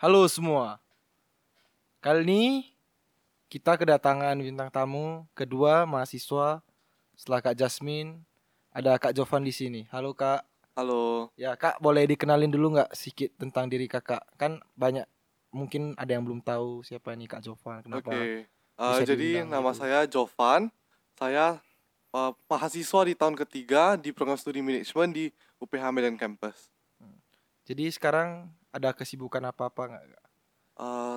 Halo semua. Kali ini kita kedatangan bintang tamu kedua mahasiswa setelah Kak Jasmine ada Kak Jovan di sini. Halo Kak. Halo. Ya Kak boleh dikenalin dulu nggak sedikit tentang diri Kakak? Kan banyak mungkin ada yang belum tahu siapa ini Kak Jovan. Kenapa? Oke. Uh, bisa jadi nama gitu? saya Jovan. Saya uh, mahasiswa di tahun ketiga di program studi manajemen di UPH Medan Campus. Jadi sekarang ada kesibukan apa-apa nggak? Uh,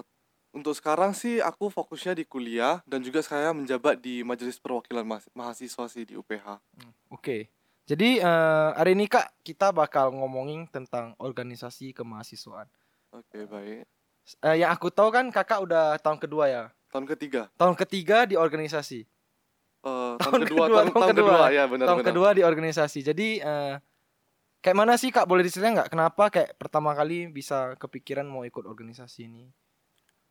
untuk sekarang sih aku fokusnya di kuliah dan juga saya menjabat di Majelis Perwakilan Mahas- Mahasiswa sih di UPH. Oke. Jadi eh, hari ini Kak kita bakal ngomongin tentang organisasi kemahasiswaan. Oke, baik. Eh, yang aku tahu kan Kakak udah tahun kedua ya. Tahun ketiga. Tahun ketiga di organisasi. Uh, Tahun tahun, kedua, kedua, tahun, tahun tahun kedua, kedua. ya benar tahun benar. kedua di organisasi. Jadi eh, kayak mana sih Kak? Boleh diceritain nggak kenapa kayak pertama kali bisa kepikiran mau ikut organisasi ini?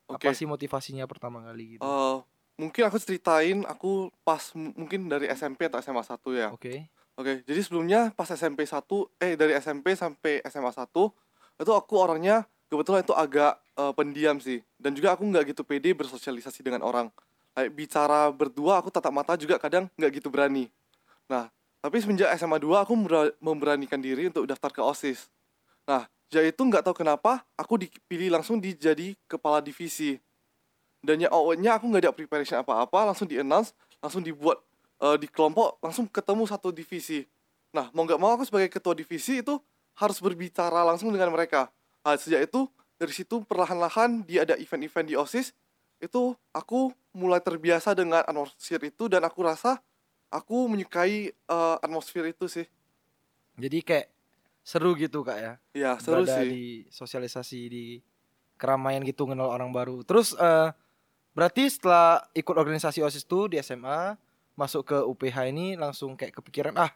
Oke. Apa sih motivasinya pertama kali gitu? Uh, mungkin aku ceritain aku pas mungkin dari SMP atau SMA 1 ya. Oke. Oke, jadi sebelumnya pas SMP 1 eh dari SMP sampai SMA 1 itu aku orangnya kebetulan itu agak eh, pendiam sih dan juga aku nggak gitu pede bersosialisasi dengan orang. Kayak bicara berdua aku tatap mata juga kadang nggak gitu berani. Nah, tapi semenjak SMA 2 aku membera- memberanikan diri untuk daftar ke OSIS. Nah, jadi itu nggak tahu kenapa aku dipilih langsung di jadi kepala divisi. Dan yang awalnya aku nggak ada preparation apa-apa, langsung di announce, langsung dibuat eh, di kelompok langsung ketemu satu divisi. Nah, mau nggak mau aku sebagai ketua divisi itu harus berbicara langsung dengan mereka. Nah, sejak itu dari situ perlahan-lahan dia ada event-event di OSIS, itu aku mulai terbiasa dengan atmosfer itu dan aku rasa aku menyukai eh, atmosfer itu sih. Jadi kayak seru gitu Kak ya. Ya, seru Berada sih. di sosialisasi di keramaian gitu kenal orang baru. Terus eh berarti setelah ikut organisasi OSIS itu di SMA masuk ke UPH ini langsung kayak kepikiran ah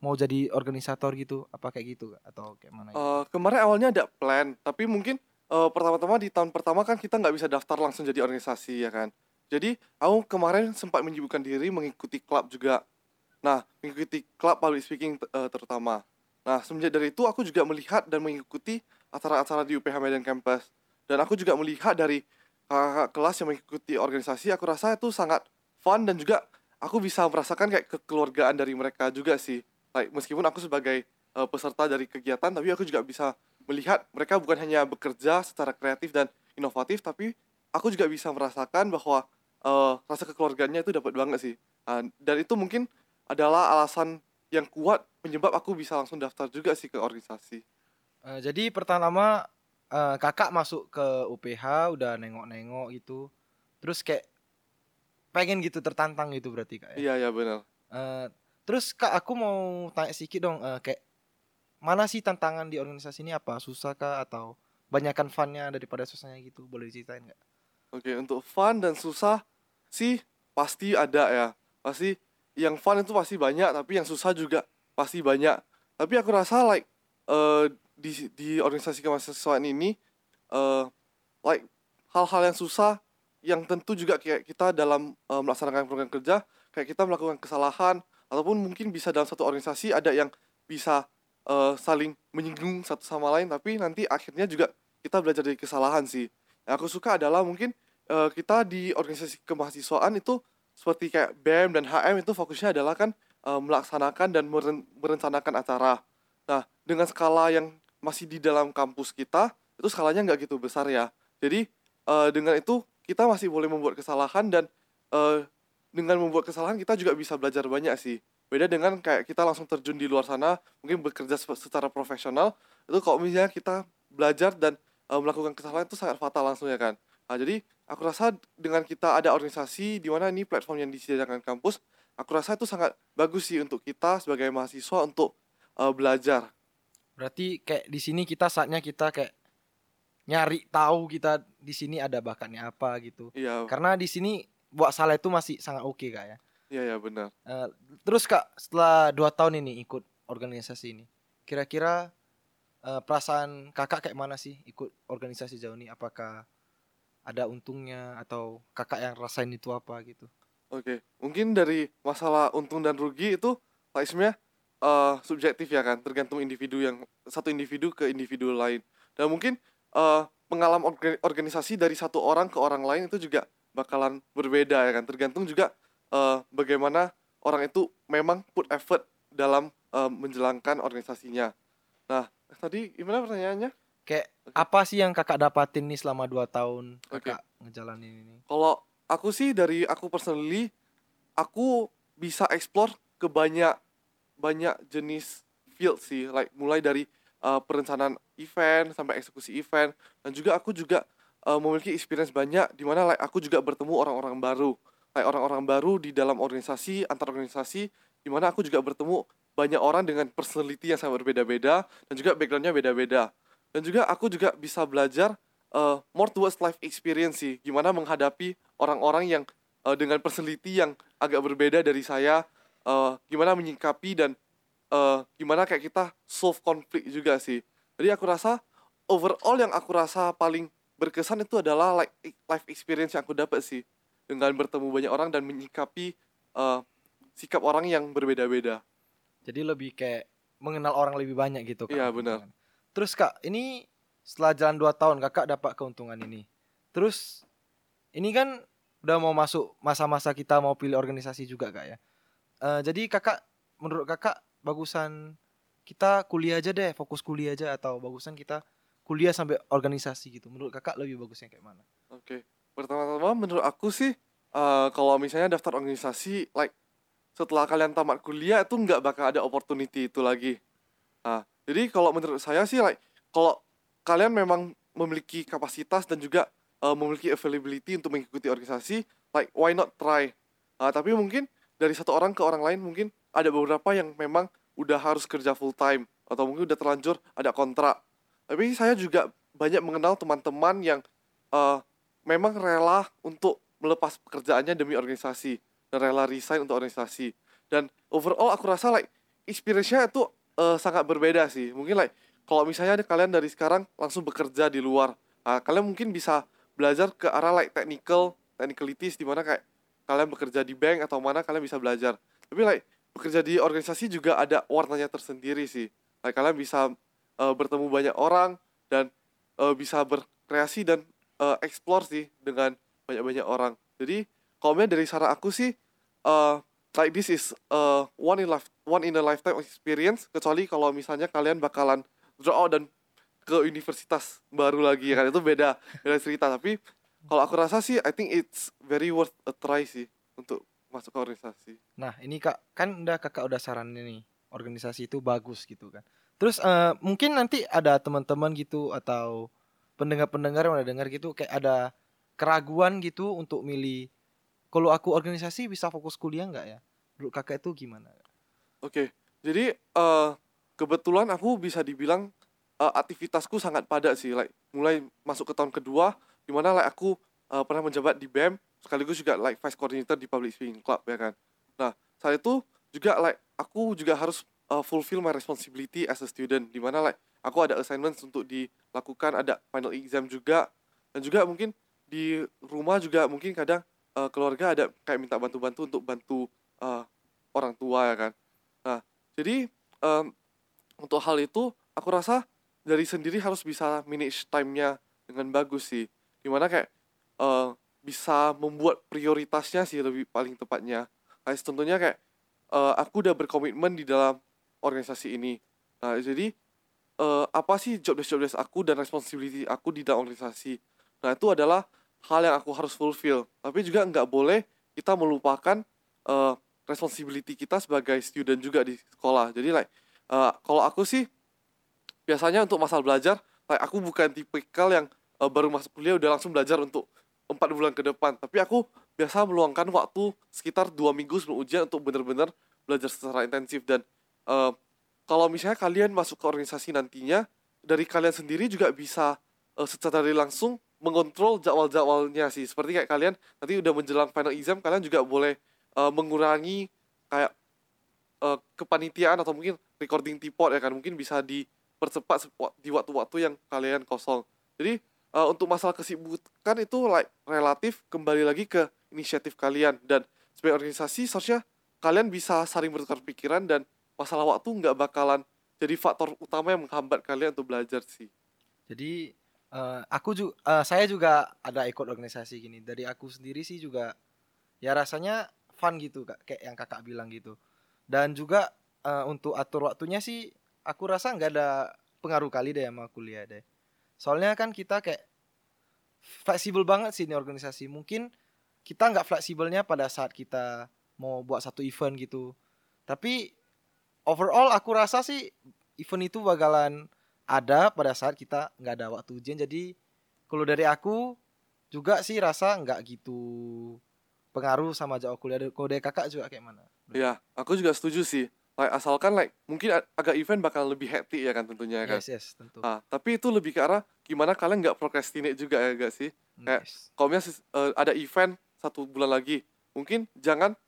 mau jadi organisator gitu apa kayak gitu Kak? atau kayak mana gitu? Eh, kemarin awalnya ada plan, tapi mungkin eh, pertama-tama di tahun pertama kan kita nggak bisa daftar langsung jadi organisasi ya kan. Jadi aku kemarin sempat menyibukkan diri mengikuti klub juga. Nah, mengikuti klub public speaking eh, terutama. Nah, semenjak dari itu aku juga melihat dan mengikuti acara-acara di UPH Medan Campus. Dan aku juga melihat dari kakak kelas yang mengikuti organisasi, aku rasa itu sangat fun dan juga aku bisa merasakan kayak kekeluargaan dari mereka juga sih. Like, meskipun aku sebagai eh, peserta dari kegiatan, tapi aku juga bisa melihat mereka bukan hanya bekerja secara kreatif dan inovatif, tapi aku juga bisa merasakan bahwa eh, rasa kekeluargaannya itu dapat banget sih. Ah, dan itu mungkin adalah alasan yang kuat penyebab aku bisa langsung daftar juga sih ke organisasi. Eh, jadi pertama eh, kakak masuk ke UPH udah nengok-nengok gitu terus kayak pengen gitu tertantang gitu berarti kak ya Iya, iya benar. Eh, terus kak aku mau tanya sedikit dong eh, kayak mana sih tantangan di organisasi ini apa susah kah atau banyakkan funnya daripada susahnya gitu boleh diceritain nggak Oke, untuk fun dan susah sih pasti ada ya. Pasti yang fun itu pasti banyak, tapi yang susah juga pasti banyak. Tapi aku rasa like eh di di organisasi kemahasiswaan ini eh like hal-hal yang susah yang tentu juga kayak kita dalam eh, melaksanakan program kerja kayak kita melakukan kesalahan ataupun mungkin bisa dalam satu organisasi ada yang bisa eh, saling menyinggung satu sama lain tapi nanti akhirnya juga kita belajar dari kesalahan sih. Yang aku suka adalah mungkin eh, kita di organisasi kemahasiswaan itu seperti kayak BEM dan HM itu fokusnya adalah kan eh, melaksanakan dan meren- merencanakan acara. Nah, dengan skala yang masih di dalam kampus kita, itu skalanya nggak gitu besar ya. Jadi eh, dengan itu kita masih boleh membuat kesalahan dan eh, dengan membuat kesalahan kita juga bisa belajar banyak sih. Beda dengan kayak kita langsung terjun di luar sana, mungkin bekerja se- secara profesional, itu kalau misalnya kita belajar dan eh, melakukan kesalahan itu sangat fatal langsung ya kan. Nah, jadi aku rasa dengan kita ada organisasi di mana ini platform yang disediakan kampus, aku rasa itu sangat bagus sih untuk kita sebagai mahasiswa untuk eh, belajar. berarti kayak di sini kita saatnya kita kayak nyari tahu kita di sini ada bakatnya apa gitu Iya, karena di sini buat salah itu masih sangat oke kak ya iya ya benar. Eh, terus kak setelah dua tahun ini ikut organisasi ini, kira-kira eh, perasaan kakak kayak mana sih ikut organisasi jauh ini? Apakah ada untungnya atau kakak yang rasain itu apa gitu? Oke, mungkin dari masalah untung dan rugi itu like sebenarnya eh, subjektif ya kan, tergantung individu yang satu individu ke individu lain. Dan mungkin eh, pengalaman orga- organisasi dari satu orang ke orang lain itu juga bakalan berbeda ya kan tergantung juga eh, bagaimana orang itu memang put effort dalam eh, menjalankan organisasinya nah tadi gimana pertanyaannya? Kayak apa sih yang kakak dapatin nih selama 2 tahun kakak ngejalanin ini? Kalau aku sih dari aku personally, aku bisa explore ke banyak banyak jenis field sih, like mulai dari uh, perencanaan event sampai eksekusi event. Dan juga aku juga uh, memiliki experience banyak di mana like aku juga bertemu orang-orang baru, like orang-orang baru di dalam organisasi antar organisasi di mana aku juga bertemu banyak orang dengan personality yang sangat berbeda-beda dan juga backgroundnya beda-beda. Dan juga aku juga bisa belajar uh, more towards life experience sih. Gimana menghadapi orang-orang yang uh, dengan personality yang agak berbeda dari saya uh, gimana menyikapi dan uh, gimana kayak kita solve konflik juga sih. Jadi aku rasa overall yang aku rasa paling berkesan itu adalah like life experience yang aku dapat sih. Dengan bertemu banyak orang dan menyikapi uh, sikap orang yang berbeda-beda Jadi lebih kayak mengenal orang lebih banyak gitu kak. Iya, benar. Terus kak, ini setelah jalan 2 tahun kakak dapat keuntungan ini. Terus ini kan udah mau masuk masa-masa kita mau pilih organisasi juga kak ya. Eh, jadi kakak, menurut kakak bagusan kita kuliah aja deh, fokus kuliah aja atau bagusan kita kuliah sampai organisasi gitu. Menurut kakak lebih bagusnya kayak mana? Oke, pertama-tama menurut aku sih eh, kalau misalnya daftar organisasi, like setelah kalian tamat kuliah itu nggak bakal ada opportunity itu lagi. Nah, jadi kalau menurut saya sih, like kalau kalian memang memiliki kapasitas dan juga eh, memiliki availability untuk mengikuti organisasi, like why not try? Nah, tapi mungkin dari satu orang ke orang lain mungkin ada beberapa yang memang udah harus kerja full time atau mungkin udah terlanjur ada kontrak. Tapi saya juga banyak mengenal teman-teman yang eh, memang rela untuk melepas pekerjaannya demi organisasi dan rela resign untuk organisasi. Dan overall aku rasa like experience-nya itu eh, sangat berbeda sih. Mungkin like kalau misalnya kalian dari sekarang langsung bekerja di luar ah, kalian mungkin bisa belajar ke arah like technical technicalities di mana kayak kalian bekerja di bank atau mana kalian bisa belajar. Tapi like bekerja di organisasi juga ada warnanya tersendiri sih. Like kalian bisa eh, bertemu banyak orang dan eh, bisa berkreasi dan eh, explore sih dengan banyak-banyak orang. Jadi misalnya dari saran aku sih uh, like this is uh, one in life one in a lifetime experience kecuali kalau misalnya kalian bakalan draw out dan ke universitas baru lagi ya kan itu beda beda cerita tapi kalau aku rasa sih I think it's very worth a try sih untuk masuk ke organisasi Nah ini kak kan udah kakak udah saranin nih organisasi itu bagus gitu kan. Terus eh, mungkin nanti ada teman-teman gitu atau pendengar-pendengar yang udah dengar gitu kayak ada keraguan gitu untuk milih. Kalau aku organisasi bisa fokus kuliah nggak ya? Menurut kakak itu gimana? Oke, jadi eh kebetulan aku bisa dibilang eh, aktivitasku sangat padat sih, like mulai masuk ke tahun kedua, di mana like aku eh, pernah menjabat di BEM, sekaligus juga like vice coordinator di public speaking club ya kan. Nah saat itu juga like aku juga harus eh, fulfill my responsibility as a student, di mana like aku ada assignments untuk dilakukan, ada final exam juga, dan juga mungkin di rumah juga mungkin kadang eh, keluarga ada kayak minta bantu-bantu untuk bantu eh, orang tua ya kan. Nah, jadi em, untuk hal itu aku rasa dari sendiri harus bisa manage time-nya dengan bagus sih. Di mana kayak eh, bisa membuat prioritasnya sih lebih paling tepatnya. Kayak contohnya kayak eh, aku udah berkomitmen di dalam organisasi ini. Nah, jadi eh, apa sih job desk job desk aku dan responsibility aku di dalam organisasi. Nah, itu adalah hal yang aku harus fulfill. Tapi juga nggak boleh kita melupakan eh, responsibility kita sebagai student juga di sekolah. Jadi like eh, kalau aku sih biasanya untuk masalah belajar, like aku bukan tipikal yang eh, baru masuk kuliah udah langsung belajar untuk empat bulan ke depan. Tapi aku biasa meluangkan waktu sekitar dua minggu sebelum ujian untuk benar-benar belajar secara intensif dan eh, kalau misalnya kalian masuk ke organisasi nantinya dari kalian sendiri juga bisa eh, secara langsung mengontrol jadwal-jadwalnya sih. Seperti kayak kalian nanti udah menjelang final exam kalian juga boleh eh, mengurangi kayak eh, kepanitiaan atau mungkin recording tipot ya kan. Mungkin bisa dipercepat di waktu-waktu yang kalian kosong. Jadi eh, untuk masalah kesibukan itu like relatif kembali lagi ke inisiatif kalian. Dan sebagai organisasi seharusnya kalian bisa saling bertukar pikiran dan masalah waktu nggak bakalan jadi faktor utama yang menghambat kalian untuk belajar sih. Jadi Eh, aku juga saya juga ada ikut organisasi gini. Dari aku sendiri sih juga ya rasanya fun gitu kak, kayak yang kakak bilang gitu. Dan juga eh, untuk atur waktunya sih aku rasa nggak ada pengaruh kali deh sama kuliah deh. Soalnya kan kita kayak fleksibel banget sih ini organisasi. Mungkin kita nggak fleksibelnya pada saat kita mau buat satu event gitu. Tapi overall aku rasa sih event itu bakalan ada pada saat kita nggak ada waktu ujian. Jadi kalau dari aku juga sih rasa nggak gitu pengaruh sama jauh kuliah. Kalau dari kakak juga kayak mana? Ya aku juga setuju sih. Like asalkan like mungkin agak event bakal lebih hectic ya kan tentunya ya kan? Yes yes tentu. Ah tapi itu lebih ke arah gimana kalian nggak procrastinate juga ya gak sih? Kayak yes. kalau misalnya uh, ada event satu bulan lagi mungkin jangan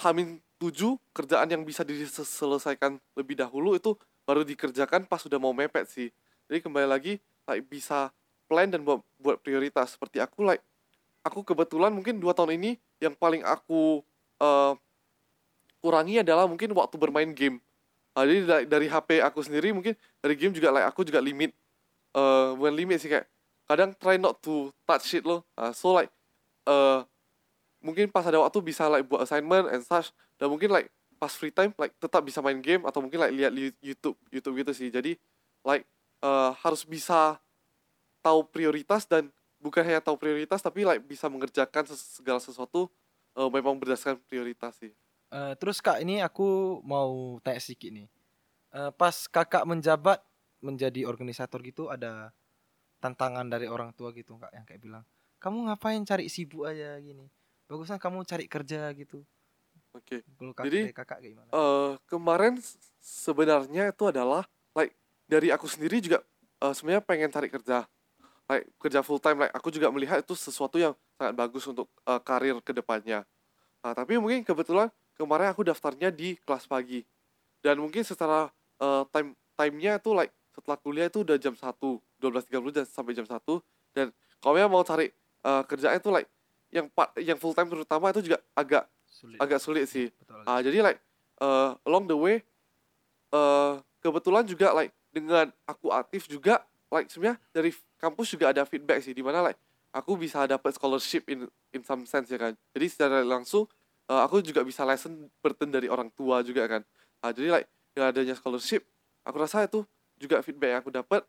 hamin tujuh kerjaan yang bisa diselesaikan lebih dahulu itu baru dikerjakan pas sudah mau mepet sih. Jadi kembali lagi like bisa plan dan buat buat prioritas seperti aku like aku kebetulan mungkin dua tahun ini yang paling aku uh, kurangi adalah mungkin waktu bermain game. Uh, jadi dari, dari HP aku sendiri mungkin dari game juga like aku juga limit. Uh, bukan limit sih kayak kadang try not to touch it loh. Uh, so like uh, mungkin pas ada waktu bisa like buat assignment and such. Dan mungkin like pas free time like tetap bisa main game atau mungkin like lihat YouTube YouTube gitu sih. Jadi like uh, harus bisa tahu prioritas dan bukan hanya tahu prioritas tapi like bisa mengerjakan segala sesuatu uh, memang berdasarkan prioritas sih. Uh, terus kak ini aku mau tanya sedikit nih. Uh, pas kakak menjabat menjadi organisator gitu ada tantangan dari orang tua gitu kak yang kayak bilang kamu ngapain cari sibuk aja gini? Bagusnya kamu cari kerja gitu Oke. Okay. Jadi kakak gimana? Uh, kemarin sebenarnya itu adalah like dari aku sendiri juga uh, sebenarnya pengen cari kerja. Like kerja full time like aku juga melihat itu sesuatu yang sangat bagus untuk uh, karir ke depannya. Nah, tapi mungkin kebetulan kemarin aku daftarnya di kelas pagi. Dan mungkin secara uh, time time-nya itu like setelah kuliah itu udah jam 1, 12.30 dan sampai jam 1 dan kalau mau cari uh, kerjaan itu like yang yang full time terutama itu juga agak sulit. agak sulit sih. Betul, uh, jadi like uh, along the way uh, kebetulan juga like dengan aku aktif juga like sebenarnya dari kampus juga ada feedback sih di mana like aku bisa dapat scholarship in in some sense ya kan. Jadi secara langsung uh, aku juga bisa lesson burden dari orang tua juga kan. Uh, jadi like dengan adanya scholarship aku rasa itu juga feedback yang aku dapat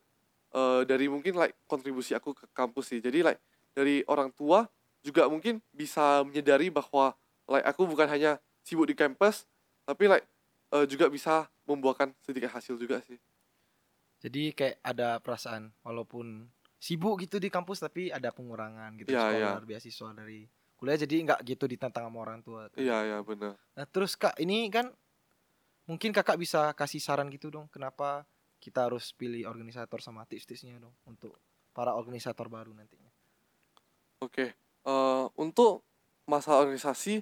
uh, dari mungkin like kontribusi aku ke kampus sih. Jadi like dari orang tua juga mungkin bisa menyadari bahwa like aku bukan hanya sibuk di kampus tapi like uh, juga bisa membuahkan sedikit hasil juga sih jadi kayak ada perasaan walaupun sibuk gitu di kampus tapi ada pengurangan gitu ya, sekolah ya. beasiswa dari kuliah jadi nggak gitu ditantang sama orang tua iya iya benar nah terus kak ini kan mungkin kakak bisa kasih saran gitu dong kenapa kita harus pilih organisator sama tips-tipsnya dong untuk para organisator baru nantinya oke okay. uh, eh, untuk masalah organisasi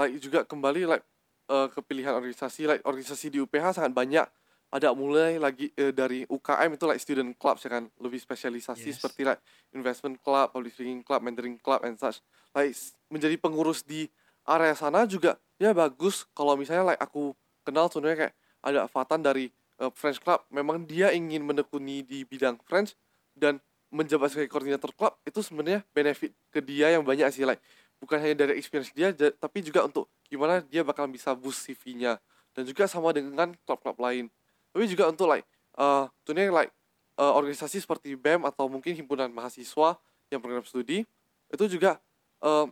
like juga kembali like uh, ke pilihan organisasi. Like organisasi di UPH sangat banyak. Ada mulai lagi uh, dari UKM itu like student club ya kan. Lebih spesialisasi yes. seperti like investment club, public speaking club, mentoring club and such. Like menjadi pengurus di area sana juga ya bagus. Kalau misalnya like aku kenal sebenarnya kayak ada Fatan dari uh, French club. Memang dia ingin menekuni di bidang French dan menjabat sebagai koordinator klub itu sebenarnya benefit ke dia yang banyak sih like bukan hanya dari experience dia tapi juga untuk gimana dia bakal bisa boost CV-nya dan juga sama dengan klub-klub lain. Tapi juga untuk like uh, tentunya like uh, organisasi seperti BEM atau mungkin himpunan mahasiswa yang program studi itu juga uh,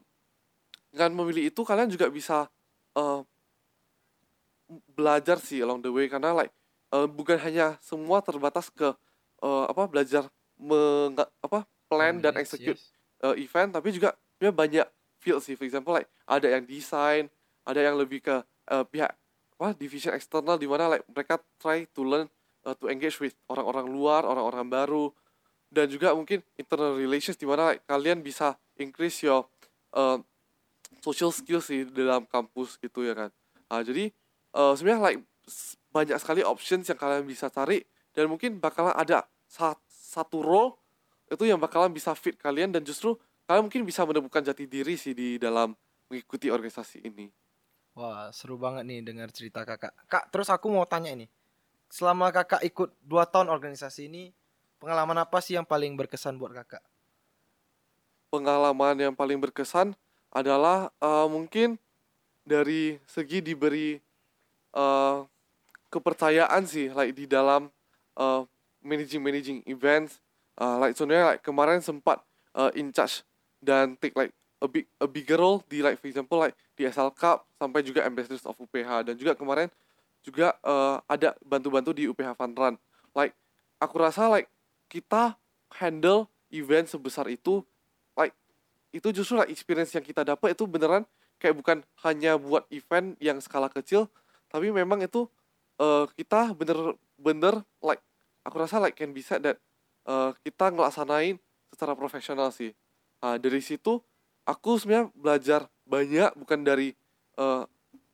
dengan memilih itu kalian juga bisa uh, belajar sih along the way. Karena like uh, bukan hanya semua terbatas ke uh, apa belajar meng apa plan oh, dan execute yes. uh, event tapi juga banyak field sih. For example like ada yang desain ada yang lebih ke uh, pihak apa division eksternal di mana like mereka try to learn uh, to engage with orang-orang luar orang-orang baru dan juga mungkin internal relations di mana like, kalian bisa increase your uh, social skills sih dalam kampus gitu ya kan? Uh, jadi uh, sebenarnya like banyak sekali options yang kalian bisa cari dan mungkin bakalan ada satu role itu yang bakalan bisa fit kalian dan justru kalian mungkin bisa menemukan jati diri sih di dalam mengikuti organisasi ini. Wah, seru banget nih dengar cerita kakak. Kak, terus aku mau tanya ini. Selama kakak ikut dua tahun organisasi ini, Pengalaman apa sih yang paling berkesan buat kakak? pengalaman yang paling berkesan adalah eh, mungkin dari segi diberi eh, kepercayaan sih like di dalam eh, managing managing events Eh, like sebenarnya like kemarin sempat eh, in charge dan take like a big a bigger role di like for example like di SL Cup sampai juga ambassadors of UPH dan juga kemarin juga eh, ada bantu-bantu di UPH Fun Run. Like aku rasa like kita handle event sebesar itu like itu justru like experience yang kita dapat itu beneran kayak bukan hanya buat event yang skala kecil tapi memang itu eh, kita bener-bener like aku rasa like can be said that eh, kita ngelaksanain secara profesional sih Nah, dari situ aku sebenarnya belajar banyak bukan dari eh,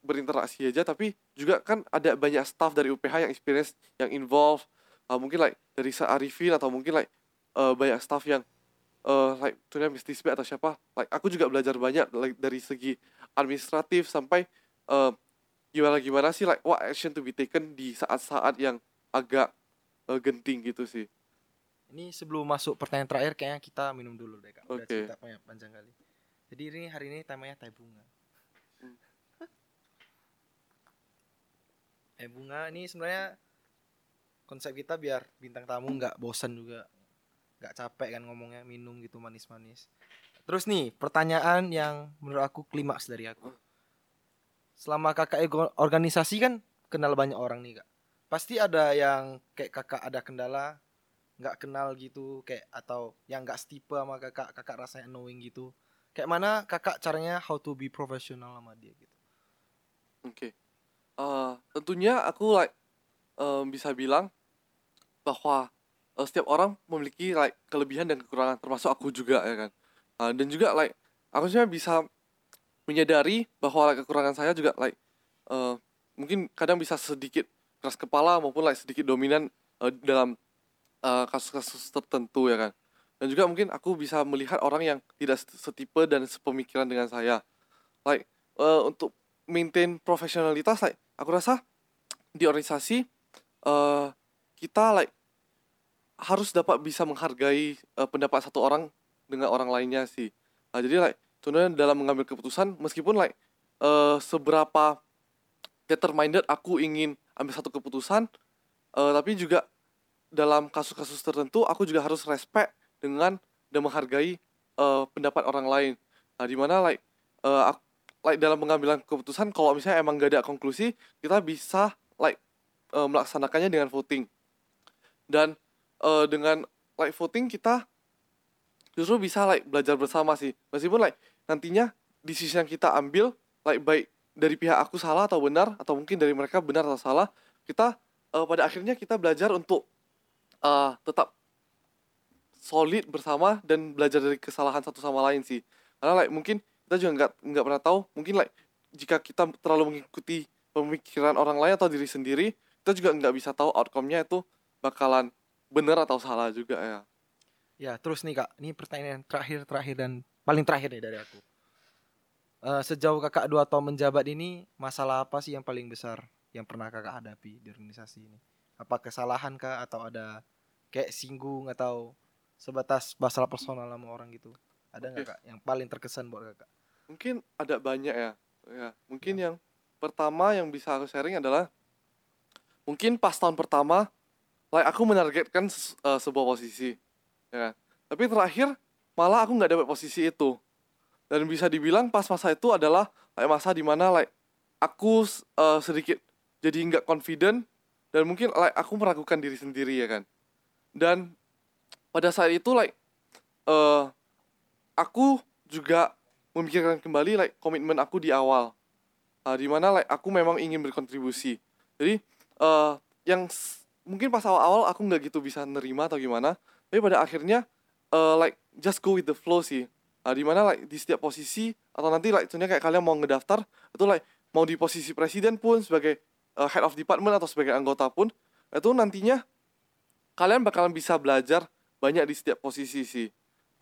berinteraksi aja tapi juga kan ada banyak staff dari UPH yang experience yang involve. Ah, mungkin like dari Arifin atau mungkin like eh, banyak staff yang eh like tunya Miss atau siapa. Like aku juga belajar banyak like dari segi administratif sampai eh gimana gimana sih like what action to be taken di saat-saat yang agak eh, genting gitu sih Ini sebelum masuk pertanyaan terakhir kayaknya kita minum dulu deh kak. Udah Oke. cerita banyak panjang kali. Jadi ini hari ini temanya teh bunga. Hmm. teh bunga ini sebenarnya konsep kita biar bintang tamu nggak bosan juga, nggak capek kan ngomongnya minum gitu manis-manis. Terus nih pertanyaan yang menurut aku klimaks dari aku. Selama kakak ego- organisasi kan kenal banyak orang nih kak. Pasti ada yang kayak kakak ada kendala nggak kenal gitu kayak atau yang nggak setipe sama kakak kakak rasanya annoying gitu kayak mana kakak caranya how to be professional sama dia gitu Oke. Eh, tentunya aku like em, bisa bilang bahwa eh, setiap orang memiliki like kelebihan dan kekurangan termasuk aku juga ya kan. Eh, dan juga like aku sebenarnya bisa menyadari bahwa like, kekurangan saya juga like eh, mungkin kadang bisa sedikit keras kepala maupun like sedikit dominan eh, dalam eh, kasus-kasus tertentu ya kan. Dan juga mungkin aku bisa melihat orang yang tidak setipe dan sepemikiran dengan saya. Like eh, untuk maintain profesionalitas like aku rasa di organisasi eh kita like harus dapat bisa menghargai eh, pendapat satu orang dengan orang lainnya sih nah, jadi like contohnya dalam mengambil keputusan meskipun like eh seberapa determined aku ingin ambil satu keputusan eh, tapi juga dalam kasus-kasus tertentu aku juga harus respect dengan dan menghargai eh, pendapat orang lain. Nah di mana like eh, aku like dalam pengambilan keputusan kalau misalnya emang gak ada konklusi kita bisa like eh, melaksanakannya dengan voting. Dan eh, dengan like voting kita justru bisa like belajar bersama sih. Meskipun like nantinya decision yang kita ambil like baik dari pihak aku salah atau benar atau mungkin dari mereka benar atau salah kita eh, pada akhirnya kita belajar untuk eh, tetap solid bersama dan belajar dari kesalahan satu sama lain sih. Karena like mungkin kita juga nggak nggak pernah tahu mungkin like jika kita terlalu mengikuti pemikiran orang lain atau diri sendiri kita juga nggak bisa tahu outcome-nya itu bakalan benar atau salah juga ya. Ya terus nih kak. Ini pertanyaan terakhir terakhir dan paling terakhir nih dari aku. Eh, sejauh kakak dua tahun menjabat ini masalah apa sih yang paling besar yang pernah kakak hadapi di organisasi ini? Apa kesalahan kah atau ada kayak singgung atau sebatas masalah personal sama orang gitu. Ada nggak kak yang paling terkesan buat kakak? Mungkin ada banyak ya ya. Mungkin yang pertama yang bisa aku sharing adalah mungkin pas tahun pertama like aku menargetkan ses- eh, sebuah posisi ya kan. tapi terakhir malah aku nggak dapat posisi itu. Dan bisa dibilang pas masa itu adalah like, masa di mana like aku eh, sedikit jadi nggak confident dan mungkin like aku meragukan diri sendiri ya kan dan pada saat itu like eh aku juga memikirkan kembali like komitmen aku di awal. Uh, di mana like aku memang ingin berkontribusi. Jadi eh yang mungkin pas awal-awal aku nggak gitu bisa nerima atau gimana. Tapi pada akhirnya eh like just go with the flow sih. Uh, di mana like di setiap posisi atau nanti like contohnya kayak kalian mau ngedaftar itu like mau di posisi presiden pun sebagai eh, head of department atau sebagai anggota pun itu nantinya kalian bakalan bisa belajar banyak di setiap posisi sih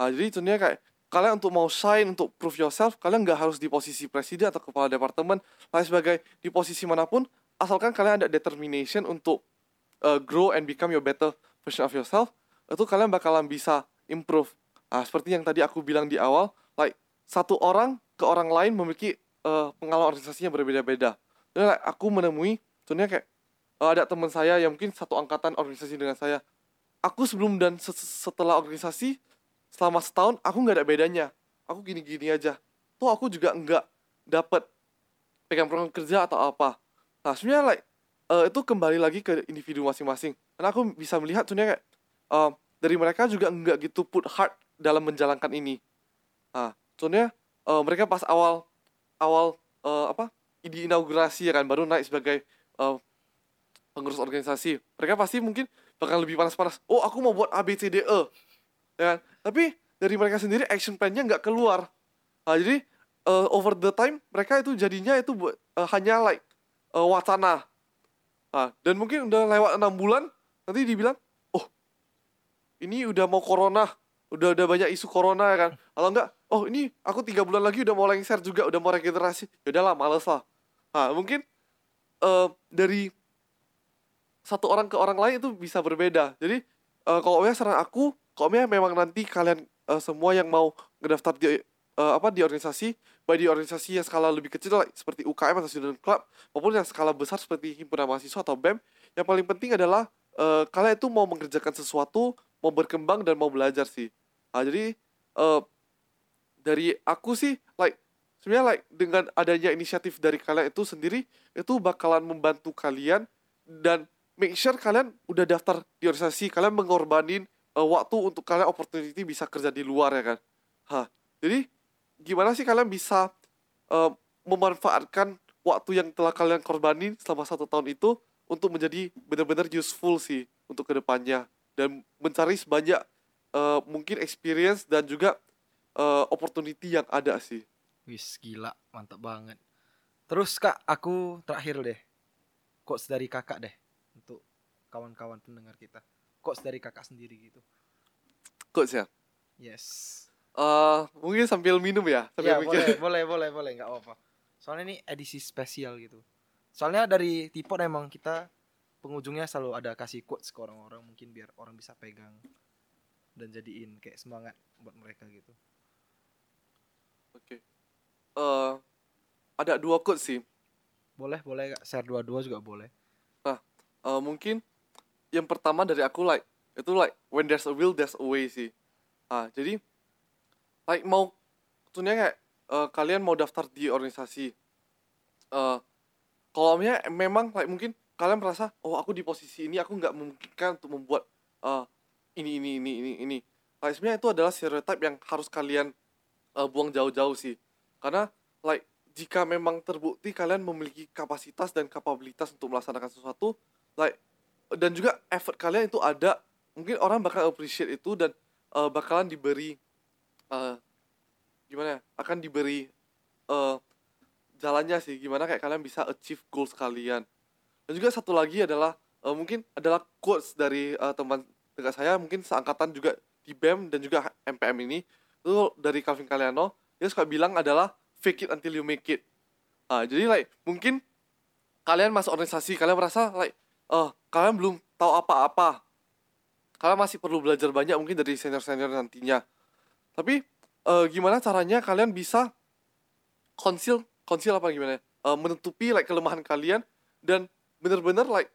Ah, jadi contohnya kayak kalian untuk mau shine untuk prove yourself kalian nggak harus di posisi presiden atau kepala departemen lain sebagai di posisi mana pun asalkan kalian ada determination untuk uh, grow and become your better version of yourself itu kalian bakalan bisa improve. Nah, seperti yang tadi aku bilang di awal, like satu orang ke orang lain memiliki uh, pengalaman organisasinya berbeda-beda. Dan like, aku menemui, contohnya kayak uh, ada teman saya yang mungkin satu angkatan organisasi dengan saya. Aku sebelum dan setelah organisasi selama setahun aku nggak ada bedanya. Aku gini-gini aja. Tuh aku juga nggak dapat pegang program kerja atau apa. Nah sebenarnya like uh, itu kembali lagi ke individu masing-masing. Karena aku bisa melihat sebenarnya kayak uh, dari mereka juga nggak gitu put hard dalam menjalankan ini. Nah, contohnya uh, mereka pas awal awal uh, apa di inaugurasi ya kan baru naik sebagai uh, pengurus organisasi. Mereka pasti mungkin bakal lebih panas-panas. Oh, aku mau buat A B C D E. Ya kan? Tapi dari mereka sendiri action plan-nya nggak keluar. Nah, jadi uh, over the time mereka itu jadinya itu uh, hanya like uh, wacana. Nah, dan mungkin udah lewat enam bulan nanti dibilang, oh ini udah mau corona, udah udah banyak isu corona ya kan. Kalau enggak, oh ini aku tiga bulan lagi udah mau lengser juga, udah mau regenerasi. Ya udahlah, males lah. Nah, mungkin uh, dari satu orang ke orang lain itu bisa berbeda. Jadi uh, kalau Omnya saran aku, kalau Omnya memang nanti kalian uh, semua yang mau ngedaftar di uh, apa di organisasi, baik di organisasi yang skala lebih kecil seperti UKM atau student club maupun yang skala besar seperti himpunan mahasiswa atau BEM, yang paling penting adalah uh, kalian itu mau mengerjakan sesuatu, mau berkembang dan mau belajar sih. Nah, jadi uh, dari aku sih like sebenarnya like dengan adanya inisiatif dari kalian itu sendiri itu bakalan membantu kalian dan make sure kalian udah daftar di organisasi kalian mengorbanin uh, waktu untuk kalian opportunity bisa kerja di luar ya kan Hah, jadi gimana sih kalian bisa uh, memanfaatkan waktu yang telah kalian korbanin selama satu tahun itu untuk menjadi benar-benar useful sih untuk ke depannya dan mencari sebanyak uh, mungkin experience dan juga uh, opportunity yang ada sih. Wis gila, mantap banget. Terus kak, aku terakhir deh, quotes dari kakak deh kawan-kawan pendengar kita. Quotes dari kakak sendiri gitu. Quotes ya? Yes. Uh, mungkin sambil minum ya, sambil ya, boleh, boleh, boleh, boleh, nggak apa-apa. Soalnya ini edisi spesial gitu. Soalnya dari Tipot emang kita pengunjungnya selalu ada kasih quotes ke orang-orang mungkin biar orang bisa pegang dan jadiin kayak semangat buat mereka gitu. Oke. Okay. Uh, ada dua quotes sih. Boleh, boleh. Share dua-dua juga boleh. Nah, uh, mungkin yang pertama dari aku like itu like when there's a will there's a way sih. Ah, jadi like mau tentunya kayak uh, kalian mau daftar di organisasi uh, kalau memang like mungkin kalian merasa oh aku di posisi ini aku nggak memungkinkan untuk membuat uh, ini ini ini ini ini like sebenarnya itu adalah stereotip yang harus kalian uh, buang jauh-jauh sih karena like jika memang terbukti kalian memiliki kapasitas dan kapabilitas untuk melaksanakan sesuatu like dan juga effort kalian itu ada. Mungkin orang bakal appreciate itu dan uh, bakalan diberi uh, gimana ya akan diberi uh, jalannya sih. Gimana kayak kalian bisa achieve goals kalian. Dan juga satu lagi adalah uh, mungkin adalah quotes dari uh, teman dekat saya. Mungkin seangkatan juga di BEM dan juga MPM ini. Itu dari Calvin Kaliano dia suka bilang adalah fake it until you make it. Uh, jadi like mungkin kalian masuk organisasi kalian merasa like uh, kalian belum tahu apa-apa. Kalian masih perlu belajar banyak mungkin dari senior-senior nantinya. Tapi uh, gimana caranya kalian bisa konsil konsil apa gimana uh, menutupi like kelemahan kalian dan bener-bener like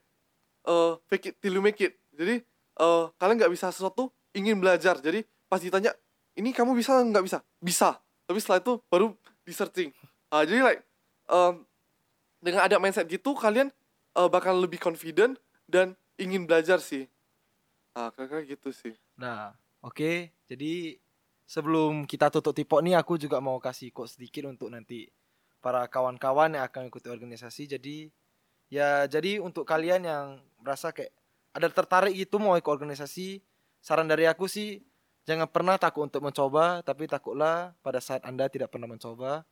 uh, fake it till you make it. Jadi uh, kalian nggak bisa sesuatu ingin belajar. Jadi pas ditanya ini kamu bisa nggak bisa? Bisa. Tapi setelah itu baru di searching uh, jadi like um, dengan ada mindset gitu kalian uh, bakal lebih confident dan ingin belajar sih. Nah kira-kira gitu sih. Nah oke. Okay. jadi sebelum kita tutup tipok nih aku juga mau kasih kok sedikit untuk nanti para kawan-kawan yang akan ikuti organisasi. Jadi ya jadi untuk kalian yang merasa kayak ada tertarik gitu mau ikut organisasi saran dari aku sih jangan pernah takut untuk mencoba tapi takutlah pada saat anda tidak pernah mencoba.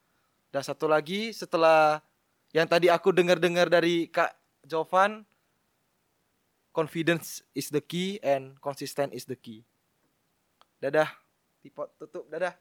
Dan satu lagi setelah yang tadi aku dengar-dengar dari kak Jovan confidence is the key and consistent is the key dadah Tipot tutup. Dadah.